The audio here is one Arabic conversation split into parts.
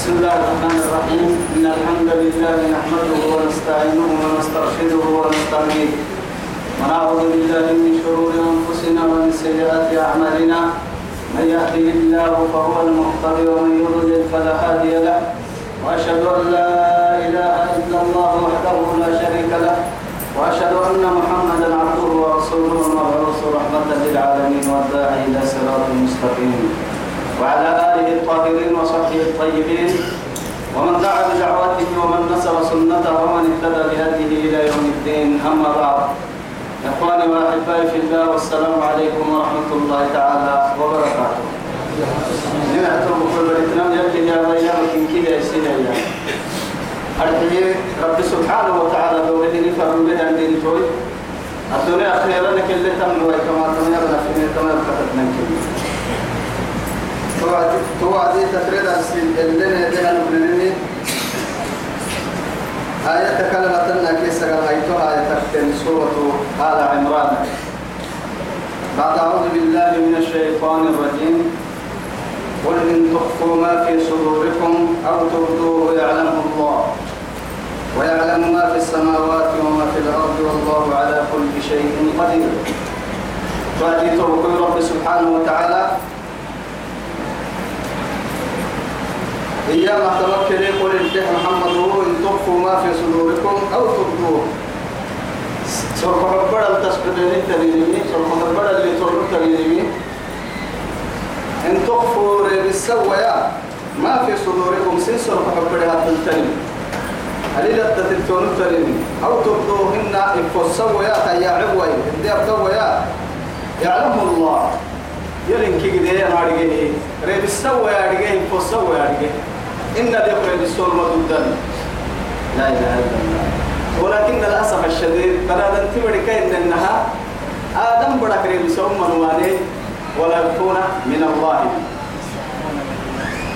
بسم الله الرحمن الرحيم. إن الحمد لله نحمده ونستعينه ونسترشده ونستهديه. ونعوذ بالله من شرور أنفسنا ومن سيئات أعمالنا. من يهده الله فهو المهتدي ومن يضلل فلا هادي له. وأشهد أن لا إله إلا الله وحده لا شريك له. وأشهد أن محمدا عبده ورسوله المبعوث رحمة للعالمين والداعي إلى صراط مستقيم. وعلى آله الطاهرين وصحبه الطيبين ومن دعا بدعوته ومن نصر سنته ومن اهتدى بهديه إلى يوم الدين أما بعد. إخواني وأحبائي في الله والسلام عليكم ورحمة الله تعالى وبركاته. نعتم كل بريتنا يلي يا بيا مكين كده يسير أرحيه رب سبحانه وتعالى دوله نفر بها عندي توي الدنيا خيرا لك اللي تمنوا كما تمنى في كما كتبنا كده توعدي السن اللي ندينا نبني آية كلمة لنا كيس رأيتها تكتن سورة آل عمران. بعد أعوذ بالله من الشيطان الرجيم. قل إن تخفوا ما في صدوركم أو تبدوه يعلمه الله. ويعلم ما في السماوات وما في الأرض والله على كل شيء قدير. فأتي توكل رب سبحانه وتعالى. إياما توكل يقول الشيخ محمد إن تخفوا ما في صدوركم أو تبدوه. سرق ربنا التسبدين التنيني سرق ربنا اللي ترك التنيني إن تخفوا بالسويا ما في صدوركم سن سرق ربنا التنيني هل تتلتون التنيني أو تبدوهن إفو السويا تيا عبوي إدي أبدويا يعلم الله. يلين كي قد يا ريب السويا أرجيه إفو السويا أرجيه إن ذكر بالسور مدودان لا إله إلا الله. ولكن للأسف الشديد بلاد تبرك إن إنها آدم برك ريبسون منواني ولا يكون من الله.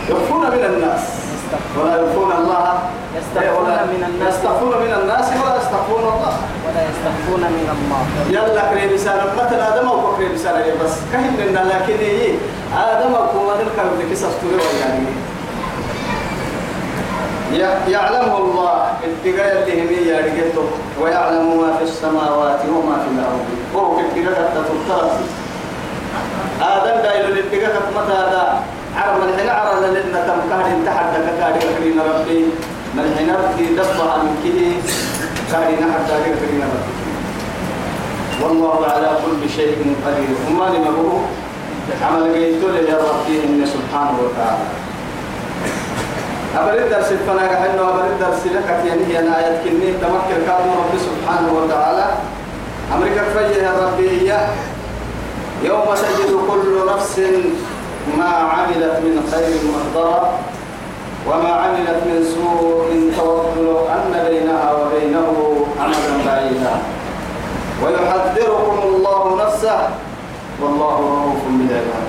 يخفون من الناس. ولا يخفون الله. يستخفون من الناس. يستخفون من الناس ولا يستخفون الله. ولا يستخفون من الله. يلا كريم رسالة مثلا آدم أو كريم رسالة بس. كهن لكن إيه آدم أو كمان الكلام ذكي سستوري يعني يعلمه الله اتقاء اللي هم يارجته ويعلم ما في السماوات وما في الأرض. وهو اتقاء تتطرس آدم دايلو الاتقاء متى هذا؟ عرب الحين عرب لنا تم كهر انتحر كهر كريم ربي. من الحين ربي دبها من كده كهر نحر كهر كريم ربي. والله على كل شيء قدير. وما لما عمل قيتو يا ربي إن سبحانه وتعالى. أبرد درس الفنا كحنا أبرد درس لك يعني هي آية كني تمكن كرم رب سبحانه وتعالى. أمريكا ربي إياه يوم تجد كل نفس ما عملت من خير محضرة وما عملت من سوء تود أن بينها وبينه أمدا بعيدا. ويحذركم الله نفسه. والله رؤوف بالعباد.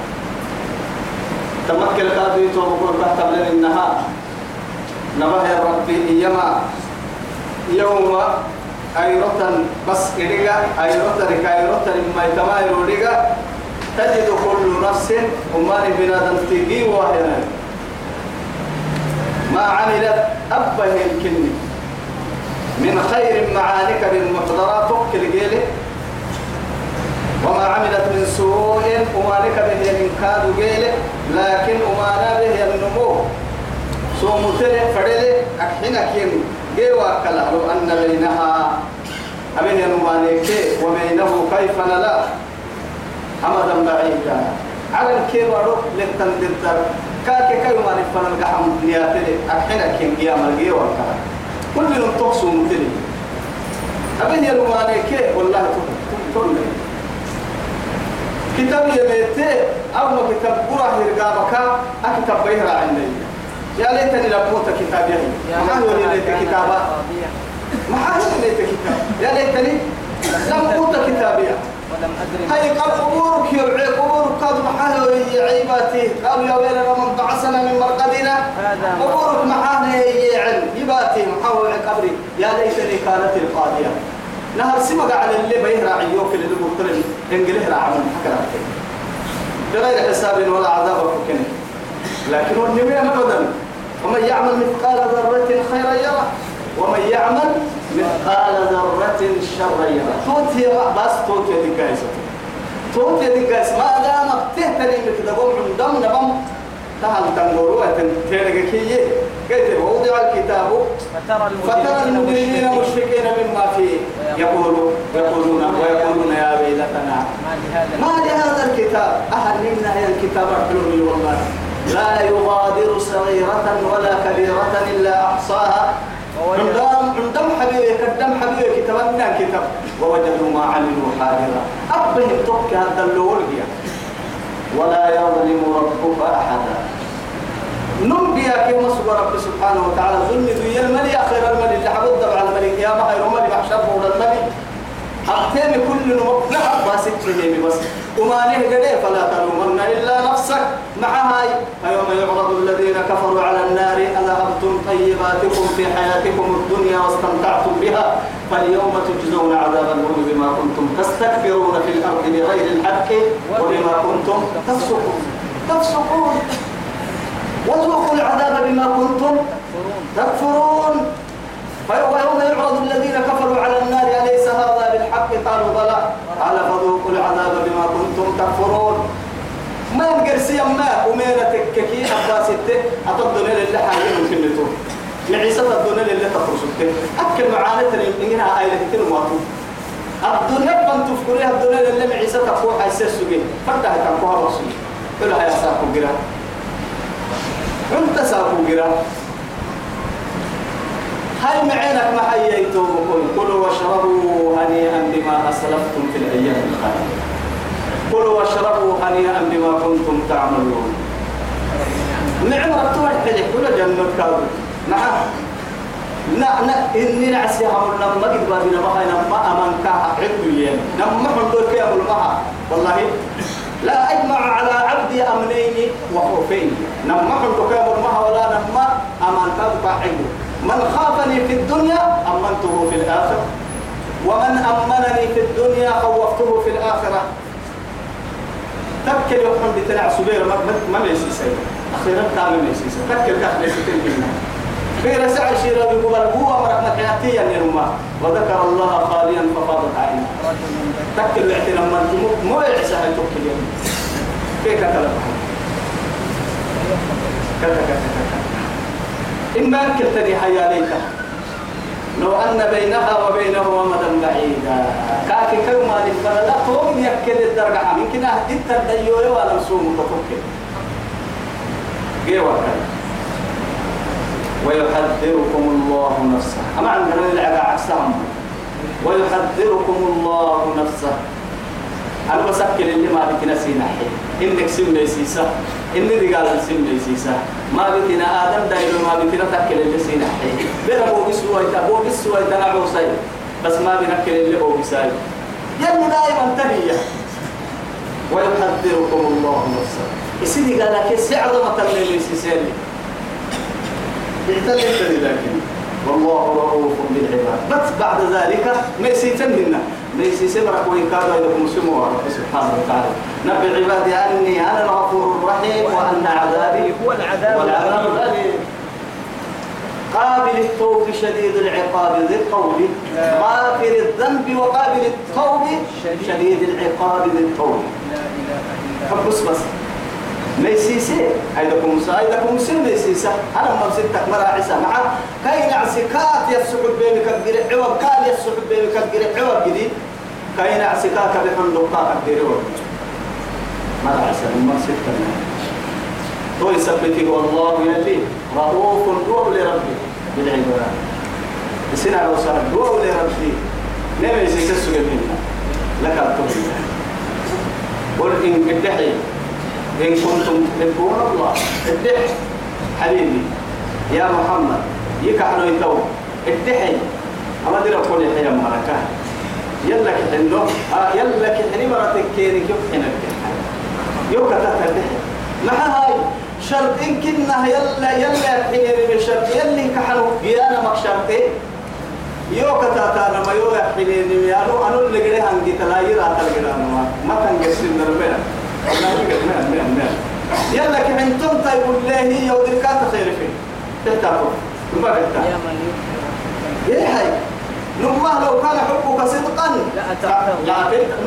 تمكن كادو يتوبكم تحت النهار. نبه ربي إيما يوم أيرتا بس إرجع أيرتا رك أيرتا لما يتما يرجع تجد كل نفس أمان بنادم تجي واحدا ما عملت أبه الكني من خير معانك بالمحضرات فك الجيل. وما عملت من سوء أمانك به من كاد جيل. لكن أمانا به النمو. سومتر فدل أكحنا كين جوا كلا لو أن بينها. أبين ينوانيك وبينه كيف لا أمدا بعيدا. على الكبر للتندر كاك كيف ما نفنا القحم نياتي أكحنا كين قيام الجوا كلا. كل يوم تقصو متري أبين ينوانيك والله تقول كتاب يبيتي أو كتاب قرآن يرقابك. أكتب بيهرا عندي. يا ليتني لبوت كتاب يهي ما هو ليت كتابا ما هو ليت كتاب يا ليتني كتابيا ولم أدري. هاي قال قبورك يا قبورك محاله يا عيباتي قالوا يا ويلنا من بعثنا من مرقدنا. قبورك محاله يا علم يباتي محاول قبري. يا ليتني كانت القاضية. نهر سمق على اللي بيهرع عيوك اللي قلت له انقله راعي حكرا بغير حساب ولا عذاب وكن لكن والنبي أبدا ومن ومن يعمل مثقال ذرة شرا يره. توت هي بس توت يا دقايس توت يا دقايس ما دام تهتري مثل قوم دم نبم. تهل تنقروا تنتهي كي. قلت ووضع الكتاب. فترى المجرمين مشفقين مشفقين مما فيه. يقولون يقولون ويقولون يا ويلتنا. ما لهذا الكتاب. أهل منا الكتاب حلول والله. لا يغادر صغيرة ولا كبيرة إلا أحصاها. عندهم عندهم حبيبي قدام حبيبي كتابنا كتاب. ووجدوا ما عملوا حاضرا. أبه توك هذا اللول ولا يظلم ربك أحدا. نبيا كما رب سبحانه وتعالى. ظلم ذي الملي خير الملي اللي حبود على الملك. يا ما خير الملي محشر الملك. أختم كل نمطلع بس تهيني بس وما نهجده فلا تلومن إلا نفسك. مع هاي فيوم يعرض الذين كفروا على النار أذهبتم طيباتكم في حياتكم الدنيا واستمتعتم بها؟ فاليوم تجزون عذاب الهون بما كنتم تستكبرون في الأرض بغير الحق وبما كنتم تفسقون. تفسقون. وذوقوا العذاب بما كنتم تكفرون. ويوم يعرض الذين كفروا على النار أليس هذا بالحق قالوا بلى قال فذوقوا العذاب بما كنتم تكفرون ما نقرسي ما ومين تككي أباس الته أتضن لله حاجة في النتور معيسة الدنيا لله تفرس أكل معاناة إنها آية تتنو ماتو الدنيا بان تفكريها الدنيا لله معيسة تفوح حيث سجين. فردها تنقوها رسول. كلها يا ساكو قرا انت ساكو قرا هاي معينك ما حييتم كلوا واشربوا هنيئا بما أسلفتم في الأيام الخاليه كلوا واشربوا هنيئا بما كنتم تعملون. نعم ربطوا الحلي كل جنة كاظم نعم. نا نا إني نعسي هم لما قد بابنا ما هاي نما أمان كا عدو ين نما حندور كي أقول ما والله لا أجمع على عبدي أمنين وخوفين. نما حندور كي أقول ما ولا نما أمان كا عدو من خافني في الدنيا أمنته في الآخرة. ومن أمنني في الدنيا خوفته في الآخرة. تبكي يوم بتلع سبير ما ما ما يسي سيد أخيرا تعمل ما يسي سيد تبكي ستين كلمة في رسع شيرا يقول هو مرحنا حياتيا يا نما وذكر الله خاليا ففاضت عينه تبكي الاعتناء من مو يعسى هاي تبكي اليوم. كيف كتلت كذا كذا كذا إما كلتني حيا ليتا لو أن بينها وبينه أمدا بعيدا. كاكي كما للفرد أقوم يكل الدرجة. يمكن أنت الديوي ولا نسوم تفكر. جيوا ويحذركم الله نفسه. أما عندنا العقا عكسهم. ويحذركم الله نفسه. أنا بسكر اللي ما بك نسينا حي إنك سم ليسيسا إني رجال سم ليسيسا ما بكنا آدم دايما ما بكنا تأكل اللي سينا حي بلا بو بسوا يتا بو بسوا يتا نعو بس ما بنأكل اللي بو بساي يلي دائما تهيا ويحذركم الله نفسه. يسيدي قال لك السعر ما تلي ليسيساني اعتلت لكن. والله رؤوف بالعباد. بس بعد ذلك ما يسيتن منا ما يسيسمرك وإن لكم سموا رب سبحانه وتعالى. نبي عبادي أني أنا الغفور الرحيم وأن عذابي هو العذاب والعذاب الأليم. قابل التوب شديد العقاب ذي الطول غافر الذنب وقابل التوب شديد العقاب ذي الطول لا إله إلا فبس بس. ميسيسي هيدكم مسا هيدكم مسا ميسيسا أنا ما بسيتك مرا عيسى مع كاين عسكات يسحب بينك الجرع عوض. كان يسحب بينك الجرع عوض جديد كاين عسكات بحن لقاك الجرع مرا عيسى ما بسيتك تو يثبتي والله يلي رؤوف دعو لربي. بالعباد سنة لو سنة دعو لربي. نبي يسيسا سجلنا لك التوبة قل إن قدحي إن كنتم تحبون الله. ادح حبيبي يا محمد يكحلوا يتو. ادحي أما دي رقول يحيى مركة. يلا كحنو آه يلا كحني مرتك كيري كيف حنا يو كتات ادحي مع هاي. شرط إن كنا يلا يلا حيني من شرط يلي كحلوا يانا مك شرطي. يو كتاتا نما يو يحيني يانو أنو اللي قريه هنجي تلاير آتل قرانو ما كان قسم دربنا. يلا كم أنتم طيب الله يودركات خير فيه تهتاكم ثم إيه هاي؟ نما لو كان حبك صدقا. لا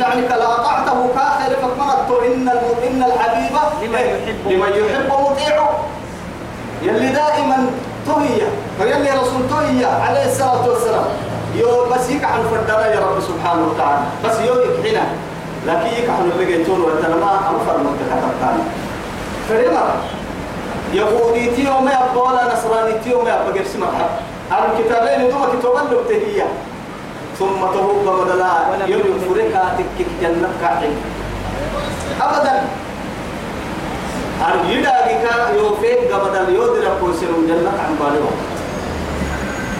يعني لأطعته كاخر فكمرت إن الم- إن الحبيب لمن إيه؟ يحب مطيعه. يلي دائما تهيأ فيلي رسول تهيأ عليه الصلاة والسلام. يو بس يكحل فردنا يا رب سبحانه وتعالى. بس يو يكحنا. لكن يكحل جيتون وتنما أمفر متحدث ثاني فريما يهودي تيو ما يبقى ولا نصراني تيو ما يبقى قرسي مرحب الكتابين دوما كتابان له تهيا ثم تهوب بدلا يوم يكن فريقا تكك جنة كاحل أبدا أن يدعك يوفيك قبل يودر كوسر جنة عن بالو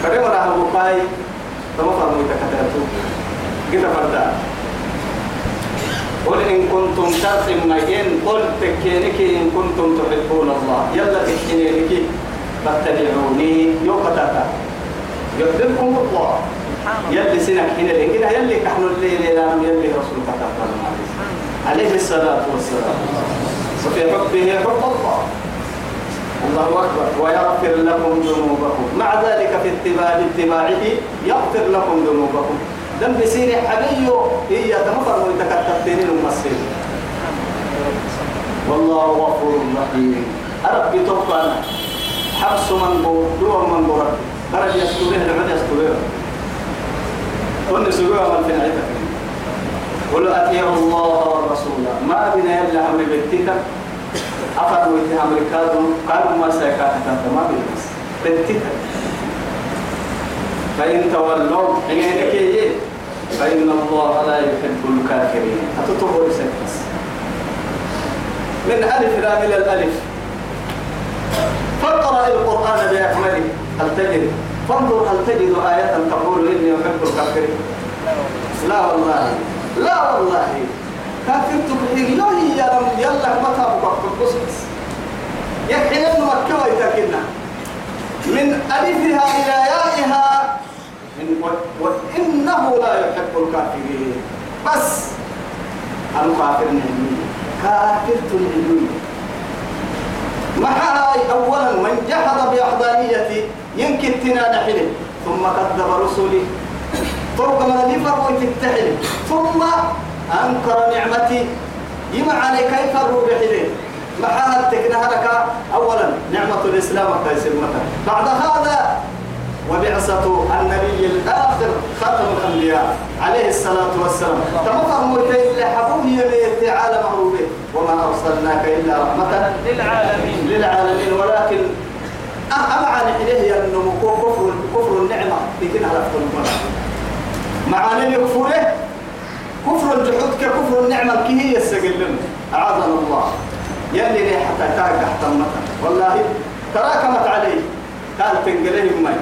كده مرة أبو باي تما فرموا تكتاتو كده فردا قل إن كنتم تعلمين قل تكينك إن كنتم تحبون الله. يلا تكينك فاتبعوني. يوقتاتا يحببكم الله. يلي سنك هنا لكن يلي كحن الليل يلي رسولك عليه الصلاة والسلام. وفي حبه حب الله. الله أكبر. ويغفر لكم ذنوبكم مع ذلك في اتباع اتباعه يغفر لكم ذنوبكم دم بسير حبيو هي تمفر ويتكتبتين المسير والله غفور رحيم. أربي توفانا حبس من بو دور من بو ربي. درج يستوره لعد يستوره كن سجوها من في نعيتك قل أطيعوا الله والرسول ما بنا يلا عمري بيتك. أفضل ويتها أمريكادهم قالوا ما سيكاتك ما بنا بيتك. فإن تولوا حينك إيه؟ فإن الله لا يحب الكافرين. أتطهر سكس من ألف لا إلى الألف فاقرأ القرآن بأكمله هل تجد؟ فانظر هل تجد آية تقول إني أحب الكافرين. لا والله. لا والله. كافرت بحين لا لم يلا متى بقى يكحي ابن مكة ويتكلنا من ألفها إلى يائها و- وإنه لا يحب الكافرين. بس الكافر نعمي كافر نعمي معاي أولا من جحد بأحضانيتي يمكن تنا نحله ثم كذب رسلي. طرق من اللي فرق تتحل ثم أنكر نعمتي. يما علي كيف الروح حلي محاها تكنها لك أولا نعمة الإسلام. كيسر بعد هذا وبعثة النبي الآخر خاتم الأنبياء عليه الصلاة والسلام. تمطر موتين لحبوه يميت تعالى معروفه وما أرسلناك إلا رحمة للعالمين. للعالمين. ولكن أمعن إليه أنه كفر كفر النعمة؟ لكن على فتن معاني يكفره كفر الجحود ككفر النعمة كي هي السجلم أعاذنا الله. يلي لي حتى تاك احتمتا والله تراكمت عليه. قال تنقله مي.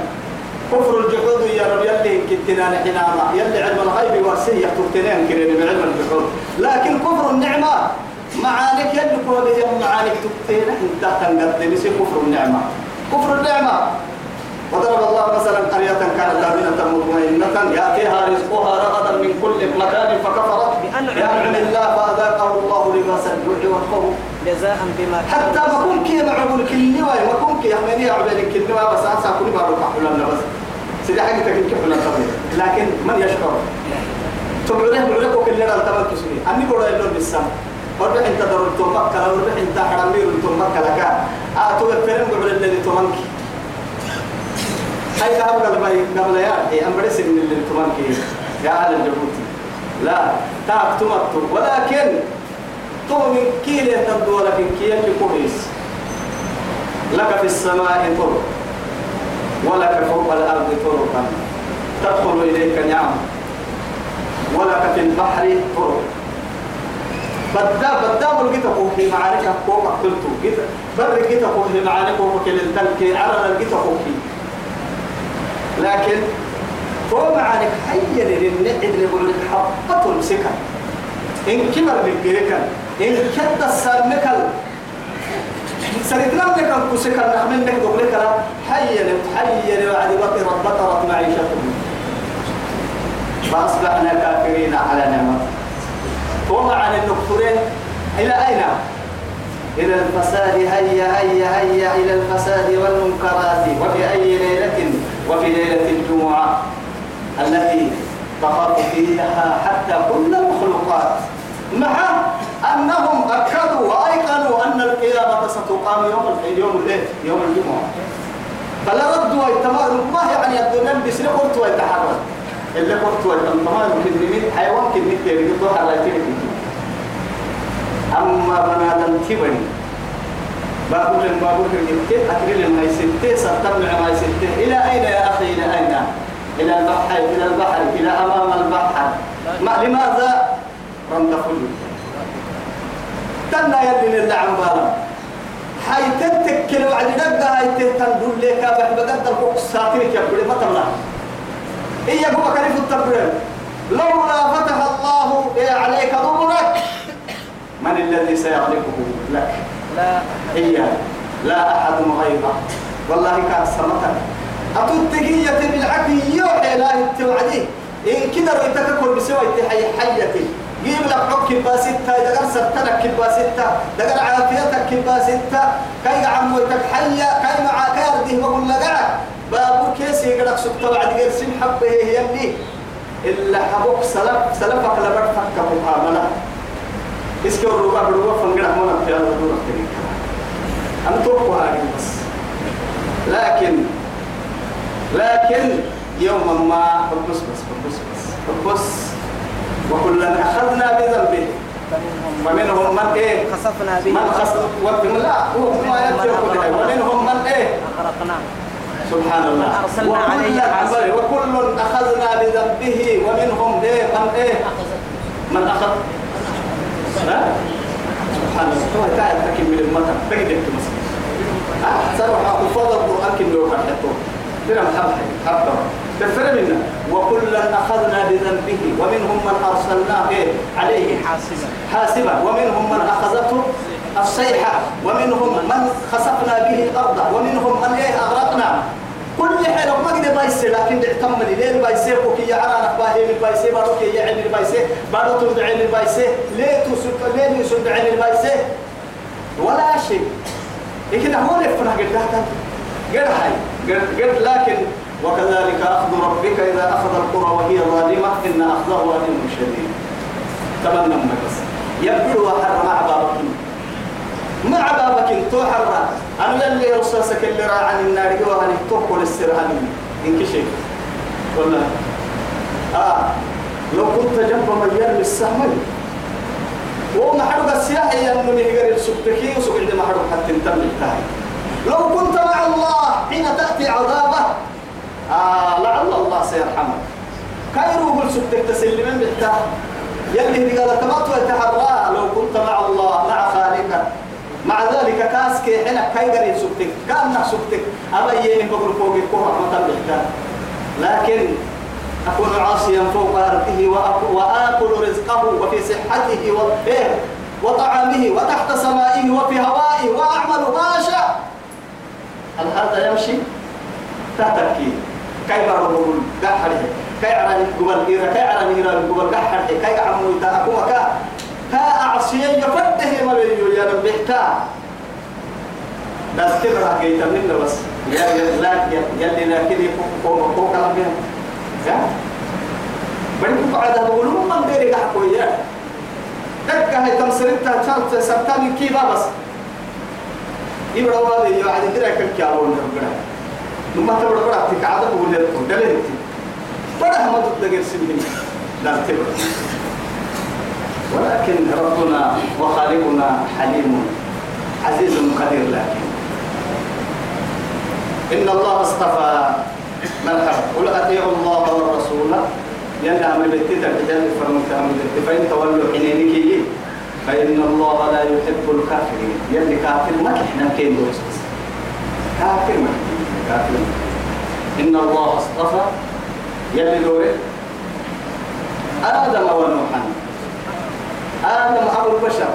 كفر الجحود يا رب يلي كتنا نحناما يلي علم الغيب ورسيه تبتنين كريم بعلم الجحود. لكن كفر النعمة معانك يلي كل يوم معانك تبتين انت تنقدم يصير كفر النعمة. كفر النعمة وضرب الله مثلا قرية كانت آمنة مطمئنة يأتيها رزقها رغدا من كل مكان فكفرت. بأنعم. الله فأذاقه الله لباس الجوع والخوف جزاء بما حتى ما كن كي معقول كل نواي ما كن كي يحملني عبالي كل نواي بس أنسى كل ما روح حلنا بس. سيدي حاجة تكن كحلنا طبيعي لكن من يشعر؟ تبعونه بعلك وكل لنا التمن كسبي أني بقول إنه بالسام وربح أنت درون تومك كلا وربح أنت حرامي تومك كلا كا تو الفيلم قبل الذي تومك هاي ذهب قبل ما قبل يا هي أم بريس من اللي تومك يا أهل الجبوتي لا تاك تمت. ولكن تؤمن كيل تبدو لكن كيل كويس. لك في السماء طرق. ولك فوق الأرض طرقا تدخل إليك نعم. ولك في البحر طرق. بدا بدا جيت في معارك فوق قتلته جيت بر جيت في معارك فوق التلك على فوق لكن فوق معارك حي للنعد اللي لك حبة سكن إن كبر بالجريكا إن كد السامكل سرتنا لك كسكن نعمل لك دغلك لا حي حي وعد بطر بطرت معيشتهم فأصبحنا كافرين على نعمته وما عن النكفرين إلى أين؟ إلى الفساد هيا هيا هيا إلى الفساد والمنكرات. وفي أي ليلة؟ وفي ليلة الجمعة التي تخاف فيها حتى كل المخلوقات. مع أنهم أكدوا وأيقنوا أن ستقام يوم يوم الايه؟ يوم الجمعة. فلا ردوا التمام ما يعني الدنيا بسنة قلت ويتحرك. اللي قلت ويتحرك يمكن حيوان كنت يريد على تلك أما بنادم بقول لهم بقول لهم أكرل ما يسنتي ستمنع ما يسنتي إلى أين يا أخي؟ إلى أين؟ إلى البحر إلى البحر إلى أمام البحر. ما لماذا؟ رم تفل تنا يدين اللي عم تتكل وعد نبقى هاي تتنقل لك بقدر فوق ساترك يا بلي ما تمنع. إيا هو كريف التبرير لولا فتح الله عليك ضرك من الذي سيغلقه لك؟ لا هي لا أحد غيره والله كان سمتك أتتقية بالعكي يوحي لا التوعدي إن كده رأيتك كل بسوى حي حيتي. جيب لك حك كباسيتا دقر سرتنك كباسيتا دقر عافيتك كباسيتا كي عموتك حيا كي مع كارده بقول لك بابور كيسي يقدر سكت بعد غير سن حبه هي اللي. إلا حبوك سلف سلفك لبرت فك مقاملة اسكو الربع بالربع فنقرأ منا في هذا الدور أنا توقع هذه بس. لكن لكن يوما ما حبس بس حبس بس حبس وكلا أخذنا بذنبه. ومنهم من إيه؟ خسفنا به. من خسف ومن لا هو ما يترك ومنهم من إيه؟ أغرقناه سبحان الله. أرسلنا عليه حاصبا. وكل أخذنا بذنبه. ومنهم إيه؟ من إيه؟ من أخذ؟ سبحان الله. هو تعال تكمل المتن بقدر تمسك صراحة أفضل القرآن كم لو كان حطه ترى محبة حبة. تفرق منا وكلا أخذنا بذنبه. ومنهم من أرسلنا إيه عليه حاسبا. حاسبا. ومنهم من أخذته الصيحة. ومنهم من خسفنا به الأرض. ومنهم من إيه أغرقنا. كل حين ما قد بايسي لكن اعتمد ليه بايسي وكي يعرى نخباهي من بايسي بارو كي يعين البايسي بارو تدعي البايسي ليه تسد ليه يسد عين البايسي ولا شيء. لكن هو قد هذا قد هاي. قد قد لكن وكذلك أخذ ربك إذا أخذ القرى وهي ظالمة إن أخذه أليم شديد. تمنى بس. يبدو وحر مع بابك. مع بابك تو حر أنا يلي رصاصك اللي راى عن النار وهني توكل السرهاني إنك شيء والله. آه. لو كنت جنب من يرمي السهم وما حرق السياحي أنه نهجر السبتكي وسوق عندما حرق حتى أنتم لو كنت مع الله حين تأتي عذابه آه لعل الله سيرحمك. كيروه السبتك تسلمين بالتاه يلي قال تمات ويتحرى لو كنت مع الله مع خالقك. مع ذلك كاس كي حين كيغر سبتك. كأنك سبتك. أبا يين بقول فوق الكوة بالتاه لكن أكون عاصيا فوق أرضه وآكل رزقه وفي صحته. إيه؟ وطعامه وتحت سمائه وفي هوائه وأعمل ما أشاء هل هذا يمشي؟ تهتكي. كيف ربول قحره كي عراني قبل إيرا كي عراني إيرا قبل قحره كي عمو يتاكو كا كا أعصيا يفته ما بيو يا رب بحتا راح جيت منه بس. يا لا يا يلي لكن فوق فوق كلام بيها يا بڑی کو قاعدة بقولوا من غير قحكو يا دكا هي تمسرتها شرط سبتان كيف بس. يبقى هذا يعد كده كم كيالون ربنا لما تبرد برا تك عادة بقول لكم دليل برا هم تدقر سنين لا تبرد ولكن ربنا وخالقنا حليم عزيز قدير لكن. إن الله اصطفى من حب قل أطيعوا الله والرسول. ينعم بالتتر بجانب فرمتها من فإن تولوا حنينك فإن الله لا يحب الكافرين. يلي كافر ما إحنا كين كافر ما إن الله اصطفى. يلي دوره آدم ونوحا آدم أبو البشر.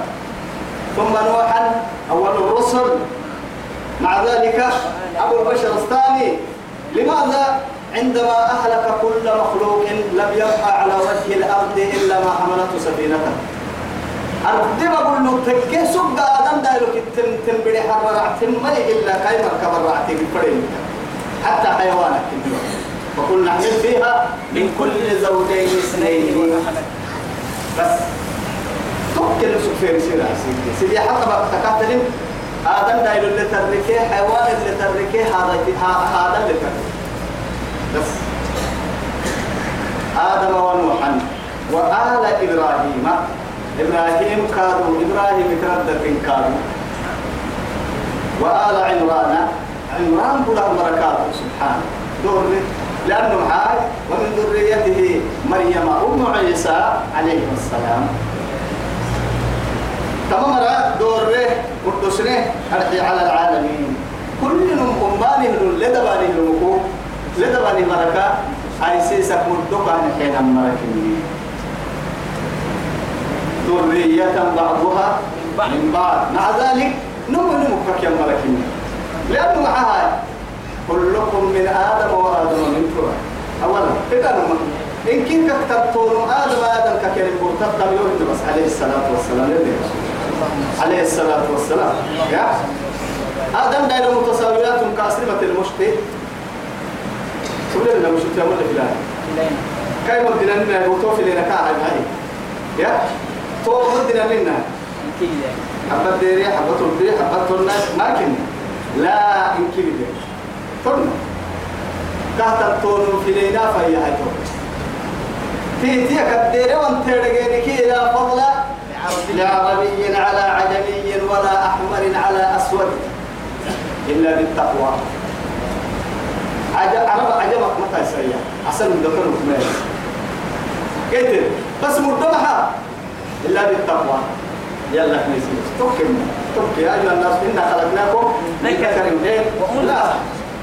ثم نوحا أول الرسل. مع ذلك أبو البشر الثاني. لماذا؟ عندما أهلك كل مخلوق لم يبقى على وجه الأرض إلا ما حملته سفينته أردب أقول له تكي سوق آدم دايلو كتن تنبري حرر عتن ملي إلا كاي مركب الرعتي بالفرين حتى حيوانك فقلنا نحمل فيها من كل زوجين اثنين. بس. توكل سكفير سيرا سيدي. سيدي حتى بقى تكاتلين. آدم دايلو اللي تركيه حيوان اللي تركيه هذا هذا اللي تركيه. بس. آدم ونوحا. وآل إبراهيم. إبراهيم كادوا إبراهيم تردد كادوا وآل عمران عمران بلا بركاته سبحانه دور لأنه معاي ومن ذريته مريم أم عيسى عليه السلام. تمام دور قدسنه أرحي على العالمين. كلهم أماني لدباني لمكو لدباني بركة. أي سيسك مدوكا نحين مركني ذرية بعضها من بعض. مع ذلك نمو نمو كم مركني لأنه معها كلكم من آدم وآدم من تراب. أولا نمو إن كنت كتبتون آدم آدم ككلم مرتب يوم بس عليه الصلاة والسلام. عليه الصلاة والسلام. يا؟ آدم دائما متساويات كاسرمة المشتي سوري لنا مش تقول لك لا كاي مدنا لنا وتوف لنا كاها هاي يا؟ تو مدنا لنا حبة ديري حبة تردي حبة الناس ما كنا لا إن كبير ترنا كهتا تون في لينا فهي هاي تو في تيك الديري وانت رجينك لا فضل لعربي. على عجمي ولا أحمر على أسود إلا بالتقوى. عجب عرب عجبك متى سريع أحسن من دكتور مكمل. قلت بس مردمها. إلا بالتقوى. يلا كنيسي توكل توكل يا أيها الناس إنا خلقناكم من ذكر لا.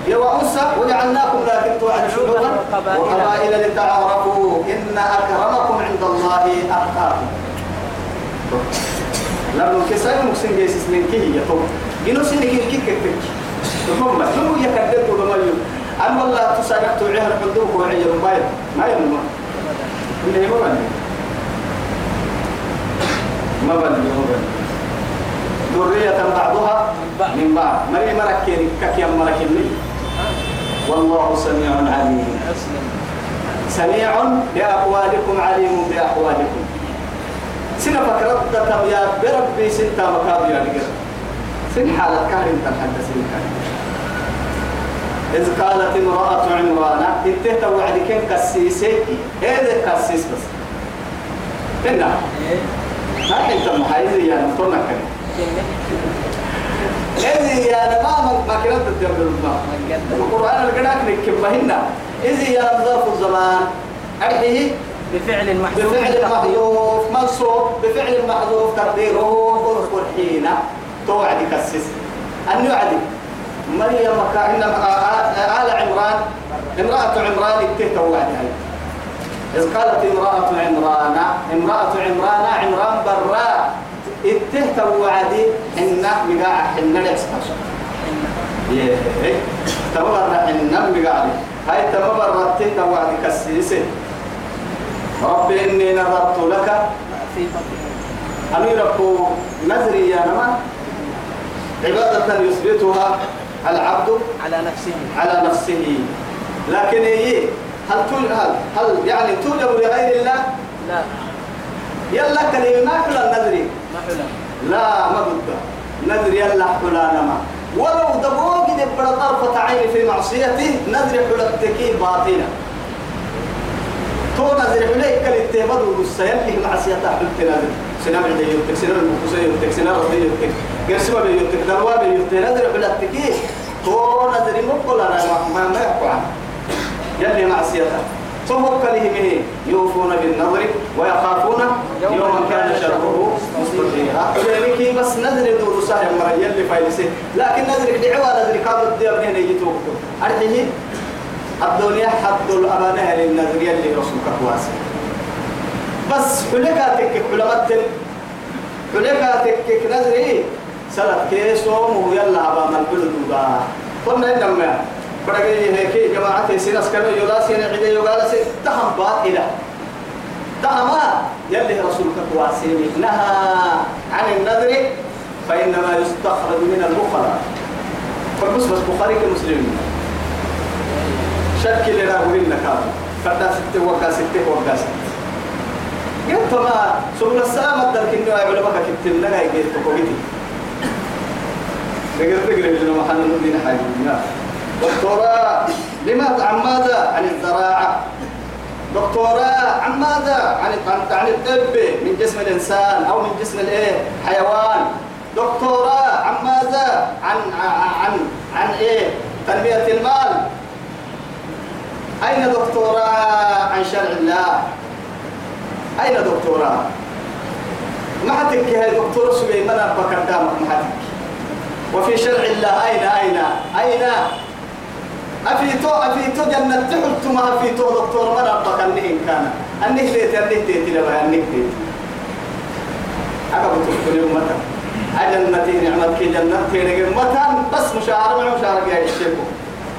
يا وأنثى. وجعلناكم لكن تعرفون وقبائل لتعارفوا. إن أكرمكم عند الله أتقاكم. لما كسر مكسن جيسس من كي يتوب جنو سنك كي كي كي ثم شو يكذب ولا أنا والله تسارع توعيه الحدوك وعي ما يم ما يم ما اللي بني ما بني ذرية بعضها من بعض. مري مركين كك يم مركين والله سميع عليم. سميع بأقوالكم عليم بأحوالكم. سنة فكرت يا بربي سنتا مكابر يا نجر. سن حالة كارم تنحدث إذ قالت امرأة عمران انتهت وعد كن كسيسي؟ هذا كسيس بس. هنا ما انت محايز يا نطلنا كن إذ يا ما ما كنت تجمع القرآن القراءة نكمل هنا إذ يا ظرف الزمان أرحيه بفعل محذوف بفعل محذوف منصوب بفعل محذوف تقديره اذكر حين توعد كسس أن يعد مريم كائن آل عمران امرأة عمران اتهت وعدها إذ قالت امرأة عمران امرأة عمران عمران براء اتهت وعدي إن مقاع حن ليسمش تمبر حن مقاع. هاي تمبر اتهت وعدي كسيسة. ربي إني نذرت لك. أمير ربو نذري يا نما. عبادة يثبتها العبد على نفسه. على نفسه. لكن هي هل هل, هل يعني توجب لغير الله؟ لا. يلا كلمة ما حل النذري ما حلم لا ما بد نذر يلا حلا نما ولو دبوك دبر طرفة عين في معصيته نذر حلتك باطلا تو نذر حليك والسيل له معصيته حلت نذر سنام عندي يوتك سنام المقصي يوتك سنام رضي يوتك. قرسما بيوتك دلوا بيوتك نذر حلتك تو نذر مقبل أنا ما ما عنه يلي معصيته كله به يوفون بالنظر ويخافون يوما كان شره مستطيعا ولكن بس نذر دور سهل مرة يلي فايلسي. لكن نذر دعوة نذر كاد الديار هنا يجيتوك أرحيه الدنيا حد الأمانة للنذر يلي رسولك واسع. بس حلقاتك حلمتن حلقاتك نذري. سلف كيسوم ويلا أبا من بلدوبا. قلنا إنما بدأي هيك جماعة سيناس كانوا يلا سين عيد يلا سين تهم باطلة تهما يلي رسولك واسيني نهى عن النذر فإنما يستخرج من البخلاء فبس بس بخاري كمسلمين شكل لنا قلنا كام فدا ستة وقا ستة وقا ستة قلت ما سبل السلام الدرك إنه يعمل بك كتب لنا يجي تقولي نقدر نقول إنه محل الدين حاجة دكتوراه لماذا عن ماذا؟ عن الزراعة. دكتوراه عن ماذا؟ عن عن الطب من جسم الإنسان أو من جسم الإيه؟ حيوان. دكتوراه عن ماذا؟ عن عن عن, إيه؟ تنمية المال. أين دكتوراه عن شرع الله. أين دكتوراه ما حتك هاي دكتور سليمان أبا قدامك ما حتك وفي شرع الله أين أين؟ أين؟ أفيتو أفيتو جنة تحلت ما أفيتو دكتور من أبا أنه إن كان. أنه ليت أنه تيتي لبا أنه تيتي أقبل تقول أمتا أجنتي نعمتك جنة تيري أمتا بس مشاعر مع مشاعر يا الشيخ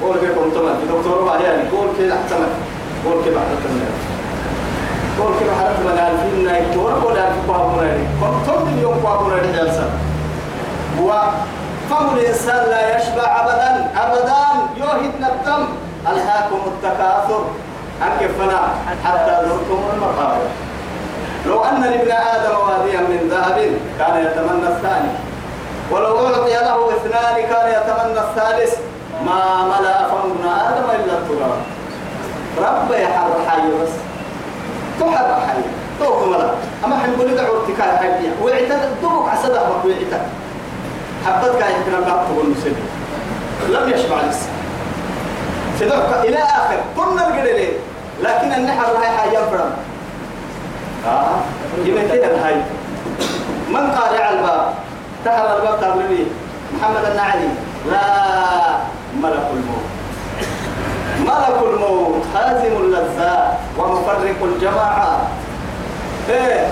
قول بكم تمام. دكتور بعياني قول كده أحسن قول كده أحسن قول كده حرف من ألفين دور قول ألف بابونا لي كم تم اليوم بابونا لي جلسة هو فم الإنسان لا يشبع أبدا. أبدا يوهد الدم ألهاكم التكاثر. أكفنا حتى زرتم المقابر. لو أن لابن آدم واديا من ذهب كان يتمنى الثاني. ولو أعطي له اثنان كان يتمنى الثالث. ما ملأ فم ابن آدم إلا التراب. رب يحر حي بس. تحر حي. توك ملأ. أما دعوة تكاي حي. وعتد. دوك عسد أحبك وعتد. حبتك يمكن أن تقول مسلم. لم يشبع لسه سدعك إلى آخر كنا القدر لكن النحر هاي حاجة فرم آه يمكن هاي. من قارع الباب؟ تحر الباب تابلني محمد النعلي. لا ملك الموت. ملك الموت هازم اللذات ومفرق الجماعات إيه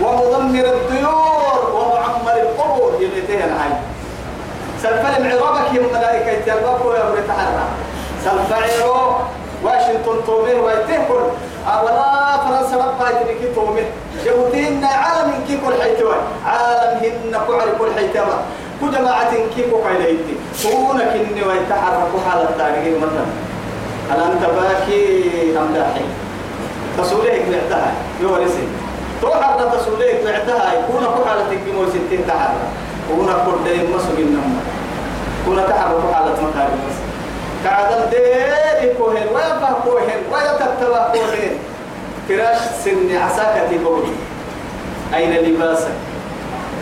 ومدمر الطيور ومعمر القبور. يمتين هاي. سلفل معربك يا ملائكة يتربكوا يا ابن تحرى سلفعيرو واشنطن تومي ويتهكل. أولا فرنسا ربها يتركي تومي جهودين عالم كي كل حيتوا عالم هن كعر كل حيتوا كل جماعة كي كل حيتوا كونك إني ويتحرك حالة تاريخ مثلا. هل أنت باكي أم داحي. تصوليك بعتها يورسي توحر تصوليك بعتها يكون كحالة تكيمو ستين تحرى كونا كردين مسو النمو كونا تحرك حالة مكارم بس كعدم ديري كوهن ويبه كوهن ويتكتبه كوهن فراش سن عساكتي بولي أين لباسك؟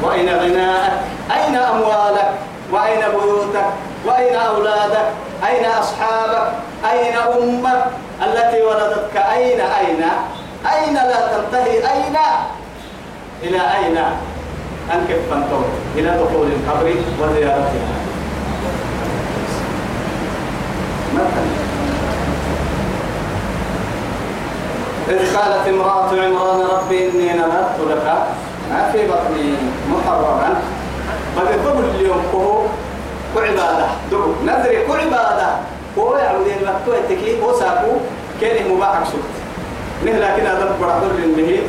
وأين غناءك؟ أين أموالك؟ وأين بيوتك؟ وأين أولادك؟ أين أصحابك؟ أين أمك؟ التي ولدتك أين؟ أين؟ أين لا تنتهي؟ أين؟ إلى أين؟ أنكف فانتور إلى دخول القبر وزيارتها إذ قالت امرأة عمران ربي إني نذرت لك ما في بطني محررا فبقبل اليوم كهو كعبادة. دعو. نذري كعبادة. هو يعود المكتوى تكي هو ساكو كان مباحك سكت نه لكن هذا برادر به.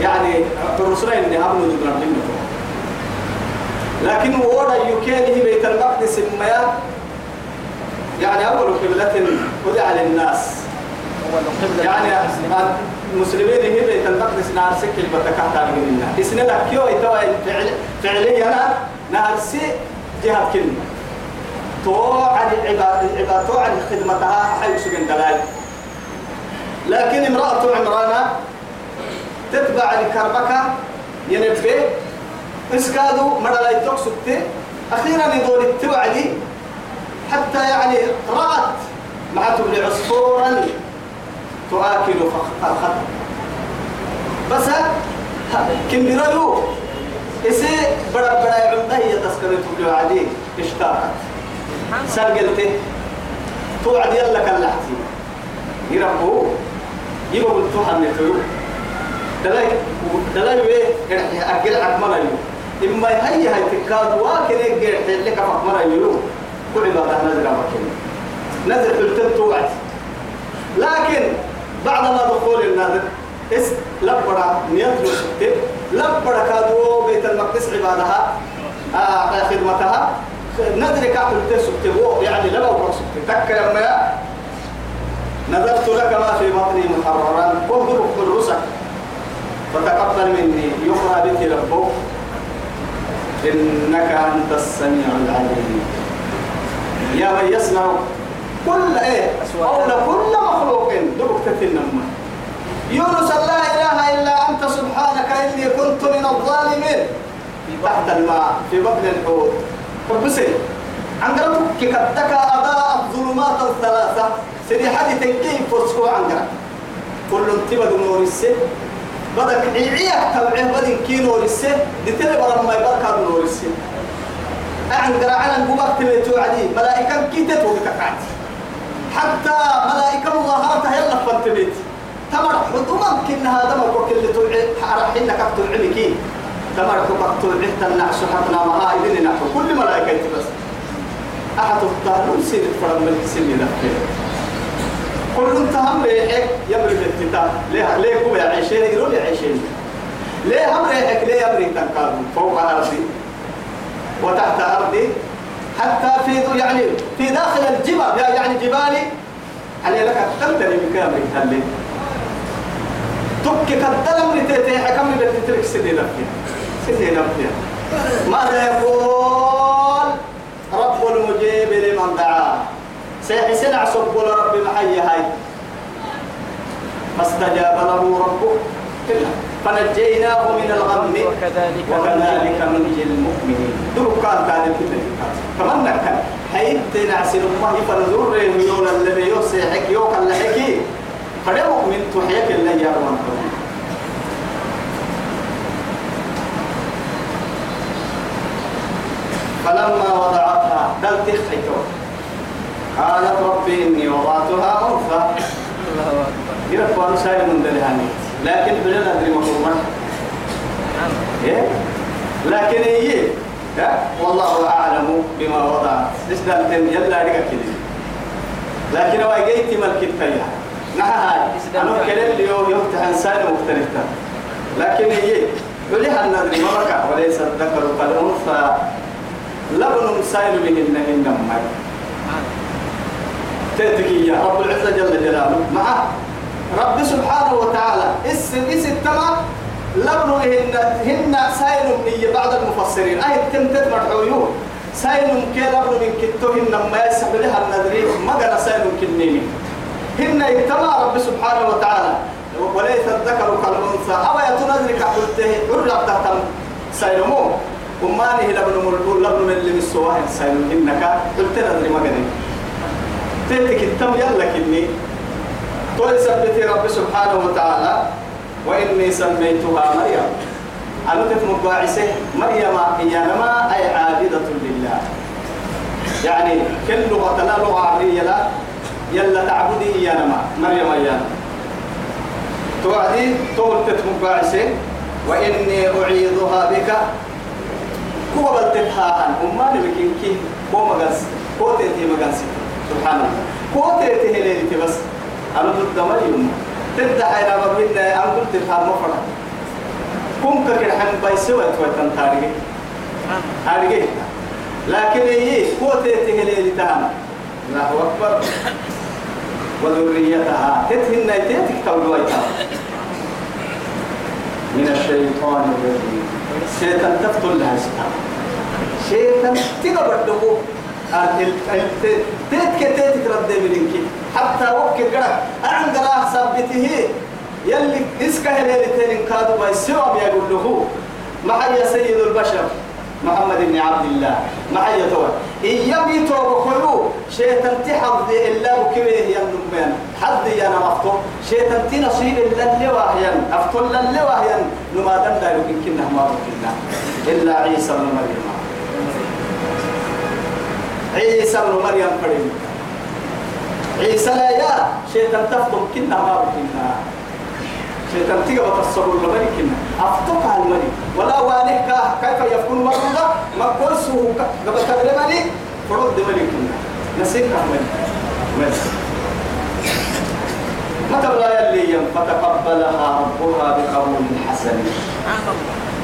يعني الرسول إني هم نجد ربنا لكن ورا يكانه بيت المقدس ما يعني أول قبلة ودع للناس. يعني المسلمين هي بيت المقدس نهار سكل بتكحت على منا إسنا لك يو يتوى فعل فعليا نهار سي جهة كلمة. تو عن العباد العباد تو عن خدمتها حي سجن دلال لكن امرأة عمرانة تتبع الكربكة ينبه اسكادو مرة لا يتوكسو أخيرا يدور التبع دي حتى يعني رأت مع تبلي عصفورا تؤكل فخطا بس كم بيرلو إسي بڑا بڑا عمده هي تذكرة تبلي اشتاقت. سرقلته. توعد يلا كاللحتي يربو. يبقى قلتو حملتو دلاي دلاي ويه أكل أكمل يو إما هي هاي تكاد واكن يجي لك أكمل يو كل ما ده نزل مكين نزل في التن توعد. لكن بعد ما دخول النادر اس لبرا نيتلو ستة لبرا كادو بيت المقدس عبادها آه خدمتها. نذر كعب التسبت يعني لما وقت تذكر لما نذرت لك ما في بطني محررا. واهدرك بالرسك فتقبل مني يقرأ بك ربك. إنك أنت السميع العليم. يا من يسمع كل إيه؟ قول كل مخلوق دبك تتنم يونس لا إله إلا أنت سبحانك إني كنت من الظالمين. تحت الماء في بطن الحوت. فبسي عن ربك كتك أضاء الظلمات الثلاثة. سيدي حدي تنكين فسكو عن كل انتبه نور السن بدك عيعيك تبعه بدن كي نور السن دتلي برا ما يبركا نور السن أعن قرعنا نقومك تبيتو عدي ملائكة كي تتو بتكعت حتى ملائكة مظاهرتها يلا فانتبيت. تمر حدوما كنا هذا ما كل توعي حرحنا كفتو علمكي تمر كفتو عدت النعش حتنا ما إذن نحو كل ملائكة بس أحد الطالون سيد فرم ملك سني لفه كل انت هم ريحك يمر بالتتا ليه ليه كوب يعيشين يقولون يعيشين ليه هم ريحك؟ ليه يمر تنكار؟ فوق أرضي وتحت أرضي حتى في يعني في داخل الجبل يعني جبالي. علي لك تمتلي بكامل تهلي تبكي كالدلم لتيتي حكم بتترك سني لفيا سني لفيا ماذا يقول رب المجيب لمن دعاه. سيحسن عصب رب محي هاي. فاستجاب له ربه فنجيناه من الغم وكذلك وكذلك ننجي. المؤمنين. دول كان كان كمان نكن حيث نعسل الله فنزور يقول الذي يوسيحك يوك اللحكي فده مؤمن تحيك اللي يروان فلما وضعتها دلت خيتو قالت ربي إني وضعتها أنثى. يرفع سائل من دلهاني لكن بلنا أدري ما إيه؟ لكن هي والله أعلم بما وضعت. إسلام تن يلا رجع كده. لكن هو جيت ملك التيا نها أنا كلام اليوم يفتح إنسان مختلف لكن هي ولها النذر مركع وليس الذكر كالأنثى لبن سائل بهن إنما. تأتي يا رب العزة جل جلاله. مع رب سبحانه وتعالى. اس اس التما لبنو هن هن سائل من بعض المفسرين. اي تمتد مرحويون سائل كي لبنو من كتو هن ما يسحب لها النذري. ما قال سائل كنيني. هن التما رب سبحانه وتعالى. وليس الذكر كالأنثى. أو يتنذرك قلته عرق تحت سائل مو. ومانه لبن ملبول لبن من اللي مسواه سائل. إنك قلت نذري ما قدر تلك التم يلا كني. قل سبتي رب سبحانه وتعالى وإني سميتها مريم. أنا تتم باعسه مريم هي نما أي عابدة لله. يعني كل لغة لا لغة عربية لا يلا تعبدي يا نما مريم يا توعدي تقول تتم باعسه وإني أعيذها بك. كوبا بلتها أمان بكين كي كو مغنس كو تيتي مغنس سبحان الله كو تيتي هليلتي بس. أنا ضد مريم تدعى إلى مبين أنا قلت لها مفرد. كم كر حن بيسوى تويتن تاريخ تاريخ لكن هي قوة تهلي لتهم الله أكبر. وذريتها. تتهن تيتك تولوا من الشيطان الرجيم. شيطان تفتل لها سبحان شيطان تقبل دقوق. تيتك تيتك رد منك. حتى وقت قرأ عند راه ثبته يلي إسكه ليلتين كادوا بيسوا بيقول له معي سيد البشر محمد بن عبد الله. معي تو إيام يتوب كله شيطان تحض إلا بكبيه ينبين حد يانا مفتو شيطان تنصيب إلا اللي واهيا أفتو اللي واهيا نما دندا يمكن ما بكنا إلا عيسى بن مريم. عيسى بن مريم فريم عيسى لا يا شيطان تفضل كنا ما بكنا. شيطان تيجا بتصور الملك كنا. أفتوك على الملك ولا والك كيف يكون مرضى؟ ما كوسه قبل كبر ملك فرد ملك كنا. نسيك الملك بس. ما تبغى يلي فتقبلها ربها بقبول حسن؟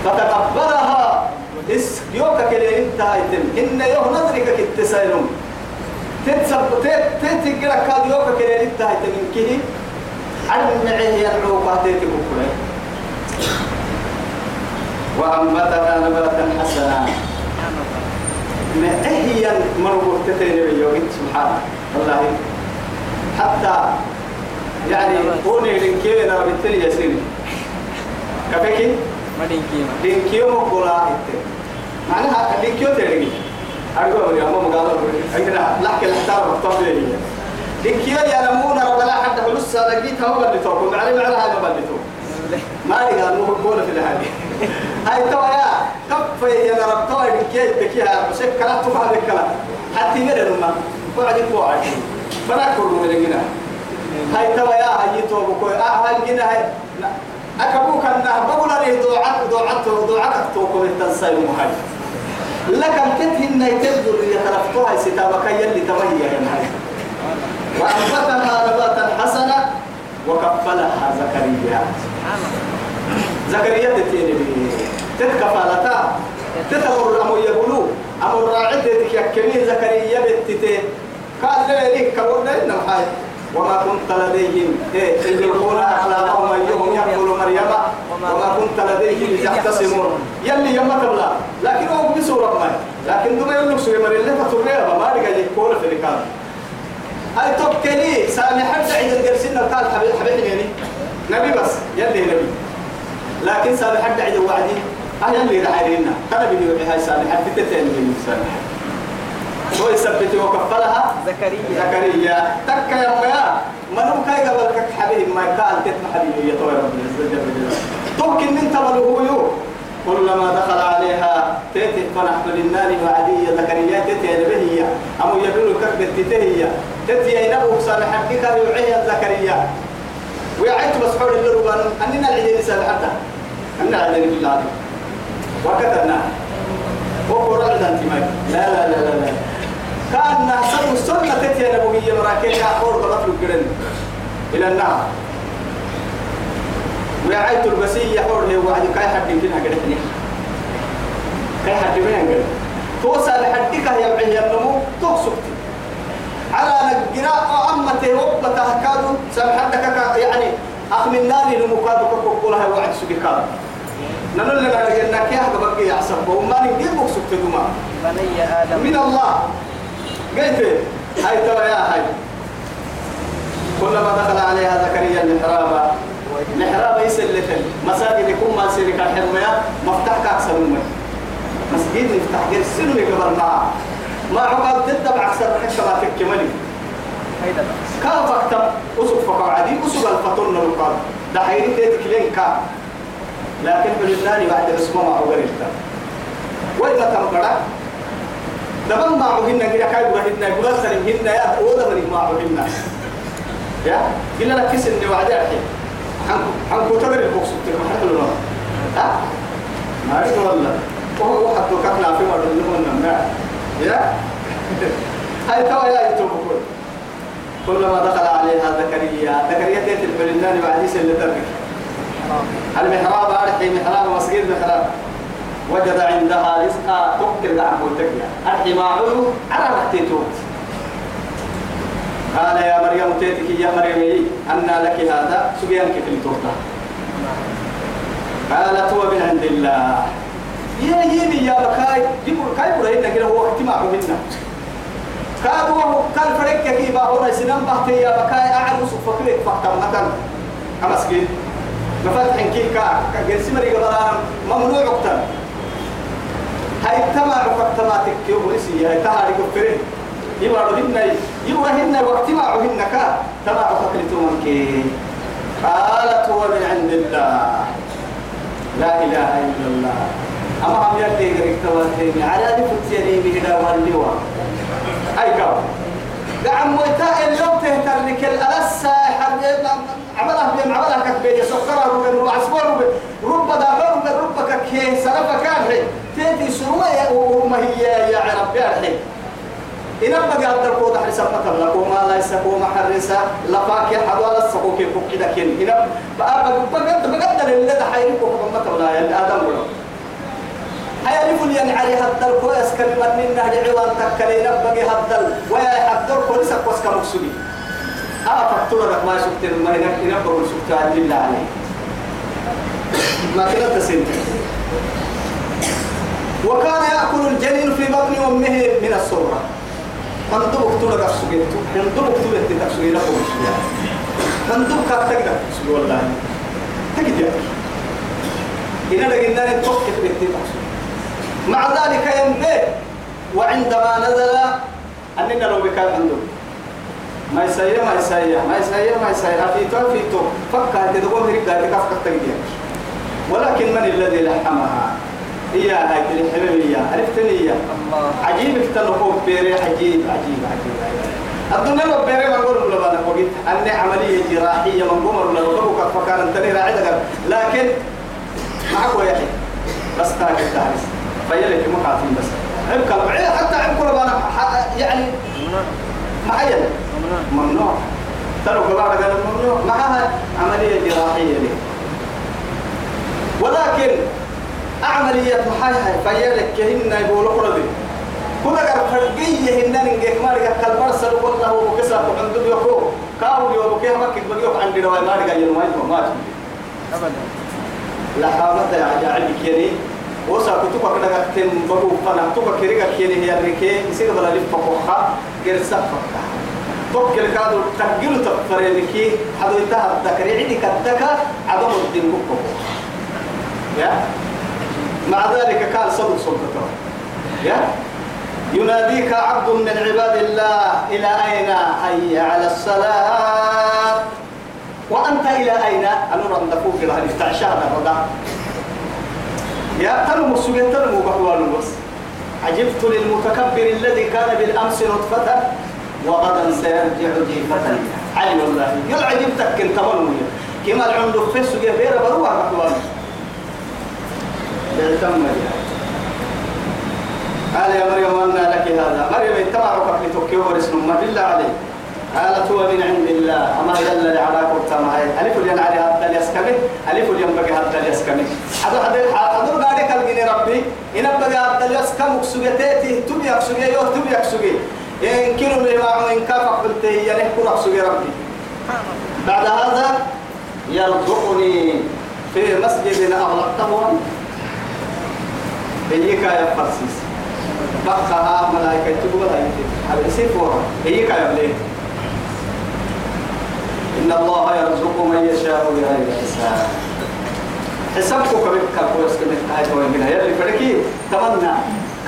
فتقبلها اس يوكا كده انت هايتم إن يوم نظرك كتسايلون تتسب تت تتقرا كاد يوكا كده تهي تنكيه علم معيه يدعو قهديك بكله وأنبتنا نباتا حسنا معيه مربوط تتين بيوم سبحانه والله حتى يعني قولي لنكيه نرى بالتالي يسيري كفكي؟ مدين كيما لنكيه مقولا إتي معناها لنكيه تلقي أقول يا ماما قالوا أنا لحك الحتار مقطع لي لنكيه يعلمون رب لا حد فلوس لقيتها هو اللي توقف عليه معنا هذا ما اللي توقف ما لي قال مو بقول في الحالي هاي تو يا. كف يا رب تو لنكيه تكيها بس كلام تو هذا الكلام. حتى يمر لما قاعد يقوى فناكل من الجنة هاي تو يا. هاي تو بقول آه هاي الجنة هاي. أكبوك أنها بقول لي دوعت دوعت دوعت توكل التنسي مهاي لكن تتهن يتبدو اللي ترفتوها ستابك يلي تمية يا هاي وأنبتها نباتا حسنا وكفلها زكريا. زكريا تتيني بي. تتكفالتا. تتمر الأمو يقولوا أمر راعدتك يكمين زكريا بتتي قال لي ليك كورنا إنه حاجة وما كنت لديهم. إيه يلقون أخلاقهم أيهم يقول مريم. وما كنت لديهم يختصمون. يلي يما تبلا. لكن هو بسورة ما. لكن يقول سورة مريم لما تريها ما. رجع يقول في الكلام هاي توكلي سامي حتى عند الجرسين قال حبيب حبيبي يعني. نبي بس. يلي نبي. لكن سامي حتى عند وعدي. أهل اللي رعينا كان بيجي هاي سامي حتى تتين من سامي هو يثبت وكفلها زكريا. زكريا. تك يا ميا منو كاي قبل كك حبيب ما قال تتم حبيبي يا طويل رب العزة جل جلاله توكل من تبله يو كلما دخل عليها تيتي فنحن للنار وعدي زكريا. تيتي نبهية أمو يبلو كك تيتي تيتي ينبو صالح بك يوعي زكريا. ويعيت مسحور اللي ربان أننا العيدين سالحتها أننا العيدين بالله وكتبنا. وقرأ لنا لا لا لا لا, لا. كان نحسن السنة تتيا نبوية مراكين أخور بغفل القرن. إلى النار. ويعيت البسية حور هي وعد. كاي حد يمكنها قرتني كاي حد منها قرت توسع لحدك يا بعي النمو. توسكت على نقراء أمته وقبة هكادو سمحتك يعني أخ من ناري لمكادو كوكولها وعد سبكادو نقول لك أنك يا بقي يحسب وما نجيب سكت دوما. بني آدم. من الله. قلت هاي ترى يا هاي. كلما دخل عليها زكريا المحراب محراب يسلك مساجد يكون ما سيرك الحرمية مفتاح كأكثر من مسجد نفتح غير سنو يقبل معاه ما عقب تدب عكسر حتى ما تكملي كان فكتب أسوق فقعدي أسوق الفطن القاد ده حيري تيتك لين كان لكن بالله بعد اسمه ما هو غيرتا وين تنقرأ؟ دبن ما هو هنا كده كاي بهنا يقول سلم هنا يا ولا من ما هو هنا يا؟ إلا لك كيس إني وعد أحكي عن كتر البوكس تكون حتى لو ها؟ ما أعرف والله. وهو حتى كنا في مرة اللي هو يا؟ هاي توا يا يتوبكون كلما دخل عليها زكريا زكريا تيت الفلنان بعديس اللي ترك المحراب أرحي محراب مسجد محراب وجد عندها رزقا تقتل أرحي ما عمرو على رحتيتوت قال يا مريم تيتك يا مريم أن لك هذا. سبيان كيف التوتا قالت هو من عند الله. يا يمي يا بكاي. جيبوا كاي برهن كده هو اجتماع منا كادوا كان فريق كي باهونا سنم بحتي يا بكاي. أعلم سفكرك فقط مثلا. أمسكين. مفتح كي كا كجلس مري قبلان ممنوع قتل هاي تما فقطماتك يوم رسي هاي تهاري كفره يوارهن يوارهن واجتماعهن كا تما فقلتهم كي. قالت هو من عند الله. لا إله إلا الله. أما هم يلي قريك تواتيني. على ذي فتيني بهدا واللواء أي كاو. دعم مويتا اللو تهتر لك الألسة عملها بين عملها كبير سكرها ربن وعسبور ربن رب دا رب رب ككيه سلفة كان حي تيتي سروة وما هي يا يا حي إن بقى هذا الكود حرسة مثلا لكم ما لا يسكو محرسة لفاك حوالي السكو كيف كده كين إن بقى بقى بقى اللي ده حيركم مثلا يا آدم. ولو حيعرف يعني علي هدل كويس كلمة من نهج عوان تكلي نبقي هدل. ويا حدل كويس كويس كمقصودي. ها فكتورة لك ما شفت هناك هناك بقول شفت لله عليه. ما كنا تسين وكان يأكل الجنين في بطن أمه من الصورة هندوك تلقى سجيتو هندوك تلقى هندوك كاتك سجوا والله تجد. يا إن لقينا نتوقف بالتبع مع ذلك ينبه وعندما نزل أننا لو بكان عندهم ما يسيا ما يسيا ما يسيا ما يسيا في تو في تو فكر تدور هيك قاعد كفك تجدي ولكن من الذي لحمها؟ هي هاي الحميمية عرفتني الله. عجيب اكتنقوا بيري عجيب عجيب عجيب الدنيا لو بيري ما نقول ولا بنا وقت أن عملية جراحية من قمر ولا ربك فكان تني راعي لكن معك يا أخي. بس تاك التعريس فيلك مقاتل بس. عبك حتى عبك يعني معين. ممنوع. ترى كبار قال ممنوع. معها عملية جراحية ليه. ولكن عملية محايا فيلك كهن يقولوا قردي كنا قال فرقية هن نجيك ما لقى كالبرسل والله وكسر عنده يكو كاو يوم كيه ما كنت بقيو عندي رواي ما لقى يوم ما أبدا. لا حامة يا عندك يعني وسا كتبك كده كتن بقو فنا. كتبك كريكا كيني هي الركي يصير بلا لف فوقها غير سفك توكل كادو تقيلو تفرينكي. حدو انتهى الذكر. عندي كدكا عدم الدين بكو يا؟ مع ذلك كان صدق سلطته. يا؟ يناديك عبد من عباد الله إلى أين حي على الصلاة. وأنت إلى أين؟ أنا رندفوك كده نفتح شهر الرضا. يا تنمو السجن تنمو بحوال بس عجبت للمتكبر الذي كان بالأمس نطفة وغدا سيرجع جيفة. علي والله. يل عجبتك انت منوية كما العمد في السجن بيرا بروح بحوال قال يا مريم أن لك هذا. مريم اتبعك لتوكيه ورسم ما بالله عليك قالت هو من عند الله. أما يلا لعراك وتما ألف الين علي هذا اليسكمي ألف الين بقى هذا اليسكمي هذا هذا هذا قاعد كلمني ربي. إن بقى هذا اليسكم وكسجتي تبي أكسجي يو تبي أكسجي إن كيلو لما إن كافك بنتي يعني كل أكسجي ربي. بعد هذا يرزقني في مسجد أغلقته هيك يا فرسيس. بقها ملائكة تقول هيك على سيفورا هيك يا بليه إن الله يرزق من يشاء بغير حساب. حسابك كبير كابوس كبير هاي هو من يلي فرقي تمنى.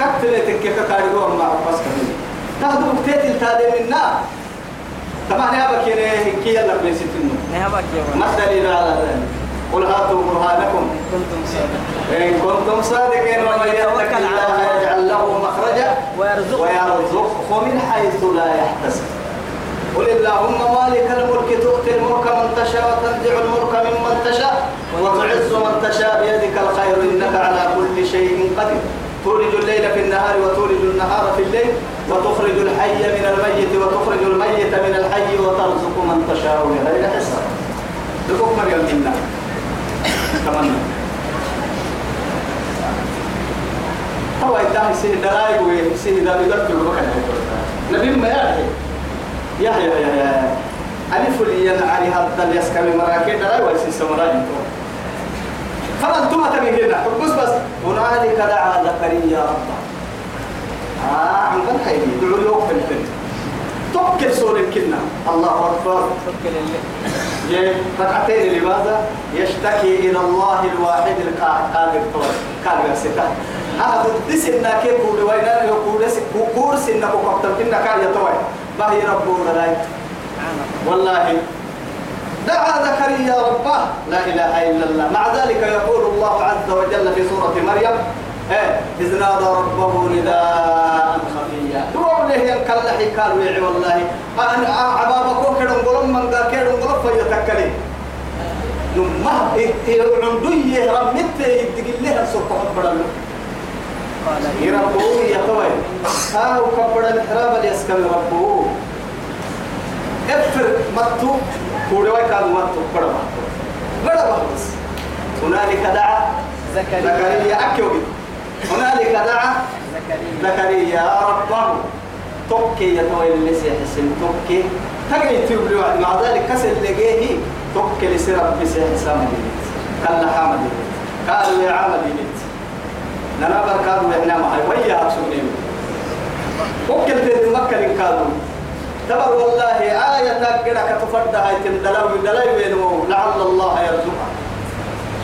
كتلتك كيف كاريو أما بس كبير تهدو بتيتل تادي منا. طبعا يا بكي كي يلا بليستنو يا ولد ما الدليل على ذلك؟ قل هاتوا برهانكم. كنتم صادقين إن كنتم صادقين ومن يتق الله يجعل له مخرجا ويرزقه. من حيث لا يحتسب. قل اللهم مالك الملك تؤتي الملك من تشاء وتنزع الملك ممن تشاء وتعز من تشاء بيدك الخير إنك على كل شيء قدير. تولج الليل في النهار وتولج النهار في الليل وتخرج الحي من الميت وتخرج الميت من الحي وترزق من تشاء بغير حساب. لكم مريم تمنى هو يدعي سيه دلائق وسيه ذا يدبر بكنا نبي ما يعرف يا يا يا ألف لي علي هذا اليسكامي مراكين دلائق ويسي سمراجي فأنتم تبيهنا حبس بس هنالك دعا زكريا ربه آه عم بنحيي دعوا له في توكل سور الكنا الله أكبر. ركعتين لماذا؟ يشتكي إلى الله الواحد القادر قادر الستة هذا الدسنا كيف كود وين يقول كور سنة وقتل كنا كان يتوي باهي ربنا لا والله. دعا زكريا ربه. لا إله إلا الله. مع ذلك يقول الله عز وجل في سورة مريم إذ نادى ربه نداء خفيا. دعوا له ينكل حكال ويعي والله. أنا عبابكم كده نقول من ذا كده نقول فيتكلم نمه عندي رمت يدق لها سوق قال يربوه يتوي ها وكبر الحراب اليسكن ربوه إفر متو كوروا كان متو بڑا متو بڑا بس هنالك دعا زكريا. أكيوبي هنالك دعا زكريا. ربه توكي يتوي اللي سيحسن توكي. تقعي تبلي وعد مع ذلك كسر لقيه توكل سرب بسيح سامي كلا حامد قالوا يا عمل يمت نانا بركادوا إحنا معي ويا أكسونين وكل تدي مكة كادوا تبر والله آية تقرأ كتفرد هاي تندلو دلو بينه لعل الله يرزقها.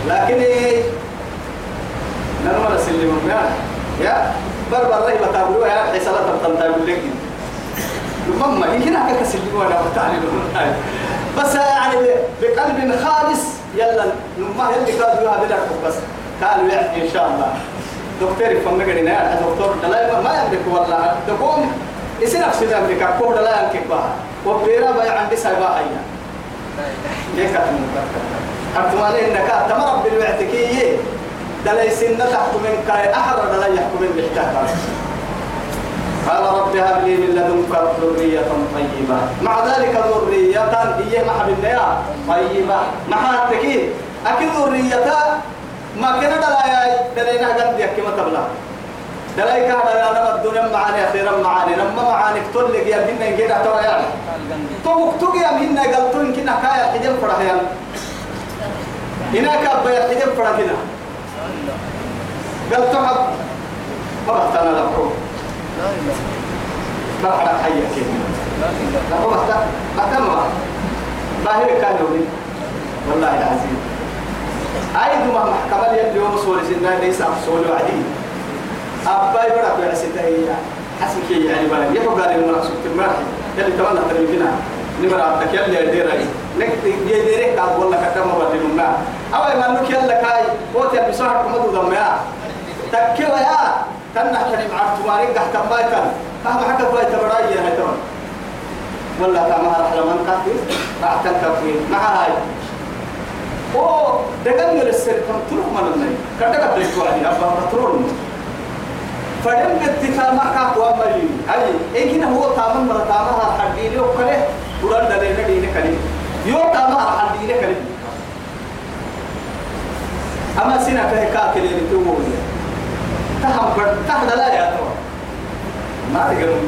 لكن إيه؟ نرمى نسلم. يا بربر رهيبة تابلوها يا حسالة تبتل لك مما يمكن هكا كسلم ولا بتعلم بس يعني بقلب خالص يلا ما يلي قالوا هذا لا بس. قالوا يعني إن شاء الله. دكتور فما يا دكتور لا ما يملك والله. تقوم يصير أكسد أمريكا كود لا يمكن بها. وبيرا بيع عندي سايبا هيا. هيك أتمنى. إنك تمر بالوعتكية دلي سنة تحت من كاي أحرر دلي يحكم بحتاج قال رب هب لي من لدنك ذرية طيبة. مع ذلك ذرية هي مع بالنيا طيبة. مع التكين أكيد ذرية ما كنا دلايا دلينا قد يكي ما تبلا دلاي كان أنا الدنيا معاني أخيرا معاني لما معاني لك يا بينا كده ترى يعني. تو تو يا بينا قلتو يمكن كايا حجم فرح يعني هناك أبا حجم فرح هنا قلتو حب فرحتنا لكم بحر حية كده لا هو أتى أتى ما باهر كانوا والله العظيم. أيضا ما محكمة اليوم سوري سنة ليس أفسول وعدي. أباي برا في عسيتها هي حسبك يعني بلا يحب قال المرأة سكت المرأة. يلي تمنى تريبنا نمر عبدك يلي يديري لك يديري قال والله كتم بدل ما أو ما نك يلا كاي. قوت يا بسرعة كم يا تكوا يا. تنا حني مع تمارين قحت بايتا فهم حكى بايتا براي يا هتون والله كما راح لمن كافي راح تنكفي مع هاي. أو دقن السر كم تروح من الناي كذا كذا يسوعني أبغى بترول فدم بتتا ما كاك وامري هاي إيه هو تامن مرة تامها حديني وكله. قران دلنا دينه كلي يو تامها حدينه كلي أما سينا كه كاك اللي بتوه تهم بر تهم لا يا تو ما تقول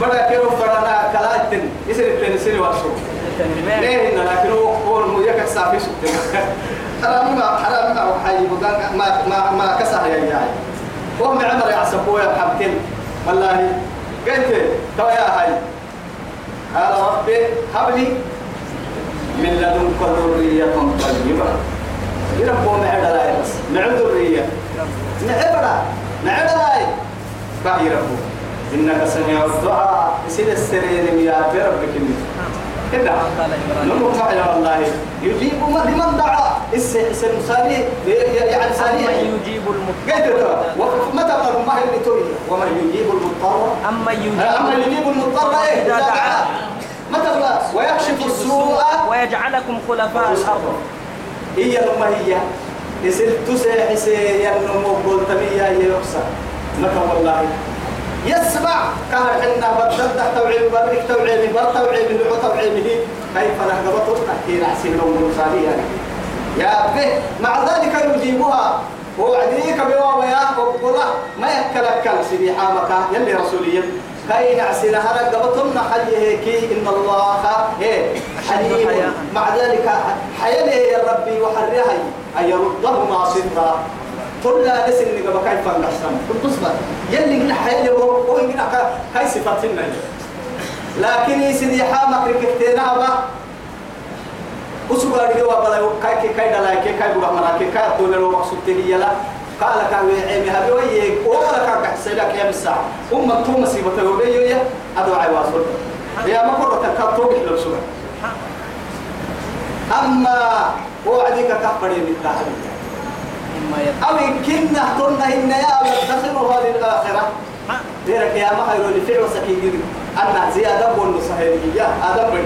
بڑا كيرو فرانا كلاتن يصير التن سير واشو ليه إن لكن هو هو الميك سافي سكتنا حرام ما حرام ما وحي ما ما ما كسر يا جاي وهم عمر يعصبوا يا حبتين والله قلت تو يا هاي. قال ربي هب لي من لدنك ذرية طيبة. يربوا معد لا بس معد ذرية معبرة معد لا باقي ربوا إنك سميع الدعاء. يصير السرير يا ربك كده. نمو يا والله يجيب من لمن دعا؟ اسم سالي يعني سالي. يجيب المضطر. متى ما هي اللي تقول ومن يجيب المضطر؟ أما يجيب أما يجيب المضطر إيه؟ إذا دعاه متى ويكشف السوء. ويجعلكم خلفاء الأرض. هي لما هي. يصير تسيح يصير ينمو قلت بي يا يكسر متى والله. يسمع كان حنا بدل توعيب برك توعيب بر توعيب بر توعيبه كيف نهضبته تحكي نحسن لهم يعني. يا به مع ذلك يجيبها. وعديك بوا ويا وقولا ما يكلك سيدي حامك يلي رسوليا كاي نعسنا هرق قبطنا حيه إن الله حليم. مع ذلك حيله يا ربي وحرها أن يردهما صدرا. كل ناس اللي قبل كيف نحسن كنت تصبر يلي هنا حيله هو هنا كاي صفاتنا. لكن يسيدي حامك ركبتنا بقى وسبار جوا بلا كاي كاي دلا كاي كاي بقى مرا كاي كاي تقول له مقصود تهي يلا. قال كان عيمي هذا ويا ولا كان حسيلك يا مساع أم توم مصيبة وبيو يا أدعى عواصل يا ما كرة كاتو بحلو سبع أما وعدك كفر بالتعب أو كنا كنا إن يا تدخلها للآخرة. غيرك يا ما هيرو لفعل سكين أنا زيادة بون هذا بن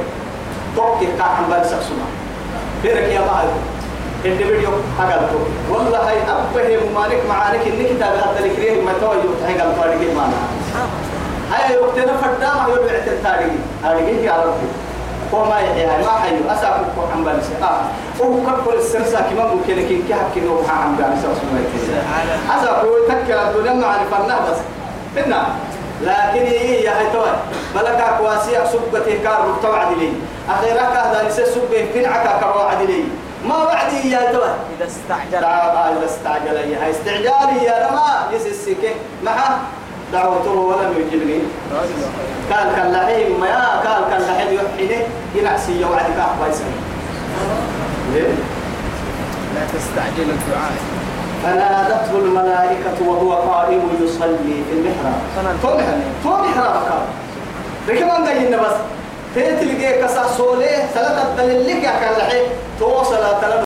توكي كان بال سكسما غيرك يا ما هيرو اللي فيديو حقلته والله هاي أبه ممالك معانك إن كتاب هذا الكريه ما توجه تهجم تاريخ معنا هاي وقتنا فدا ما يبيع التاريخ هذه يا ربي وما يحيى ما حيو. أسافر عن بالي آه. هو كبر السرسا كما ممكن كي كحكي له عن بالي سوى سمعتي أسافر تكر الدنيا مع الفنان بس. هنا لكن هي يا هي توي. بلكا كواسي سبته كار توعد لي أخيرا كهذا نسي سبه كنعك كروعد لي ما بعدي يا توي إذا استعجل. لا إذا استعجل هي استعجالي يا رما يسسك معه. دعوته ولم يجبني. قال كان لحيم ما يا قال كان لحيم يحيني ينعسي أحبا ليه؟ لا تستعجل الدعاء. فنادته الملائكة وهو قائم يصلي في المحراب. فنان. تو محراب. تو محراب كان. ركبان قايلنا بس. تيتلقى كسا سوليه ثلاثة دليل لك يا كان لحي تو صلاة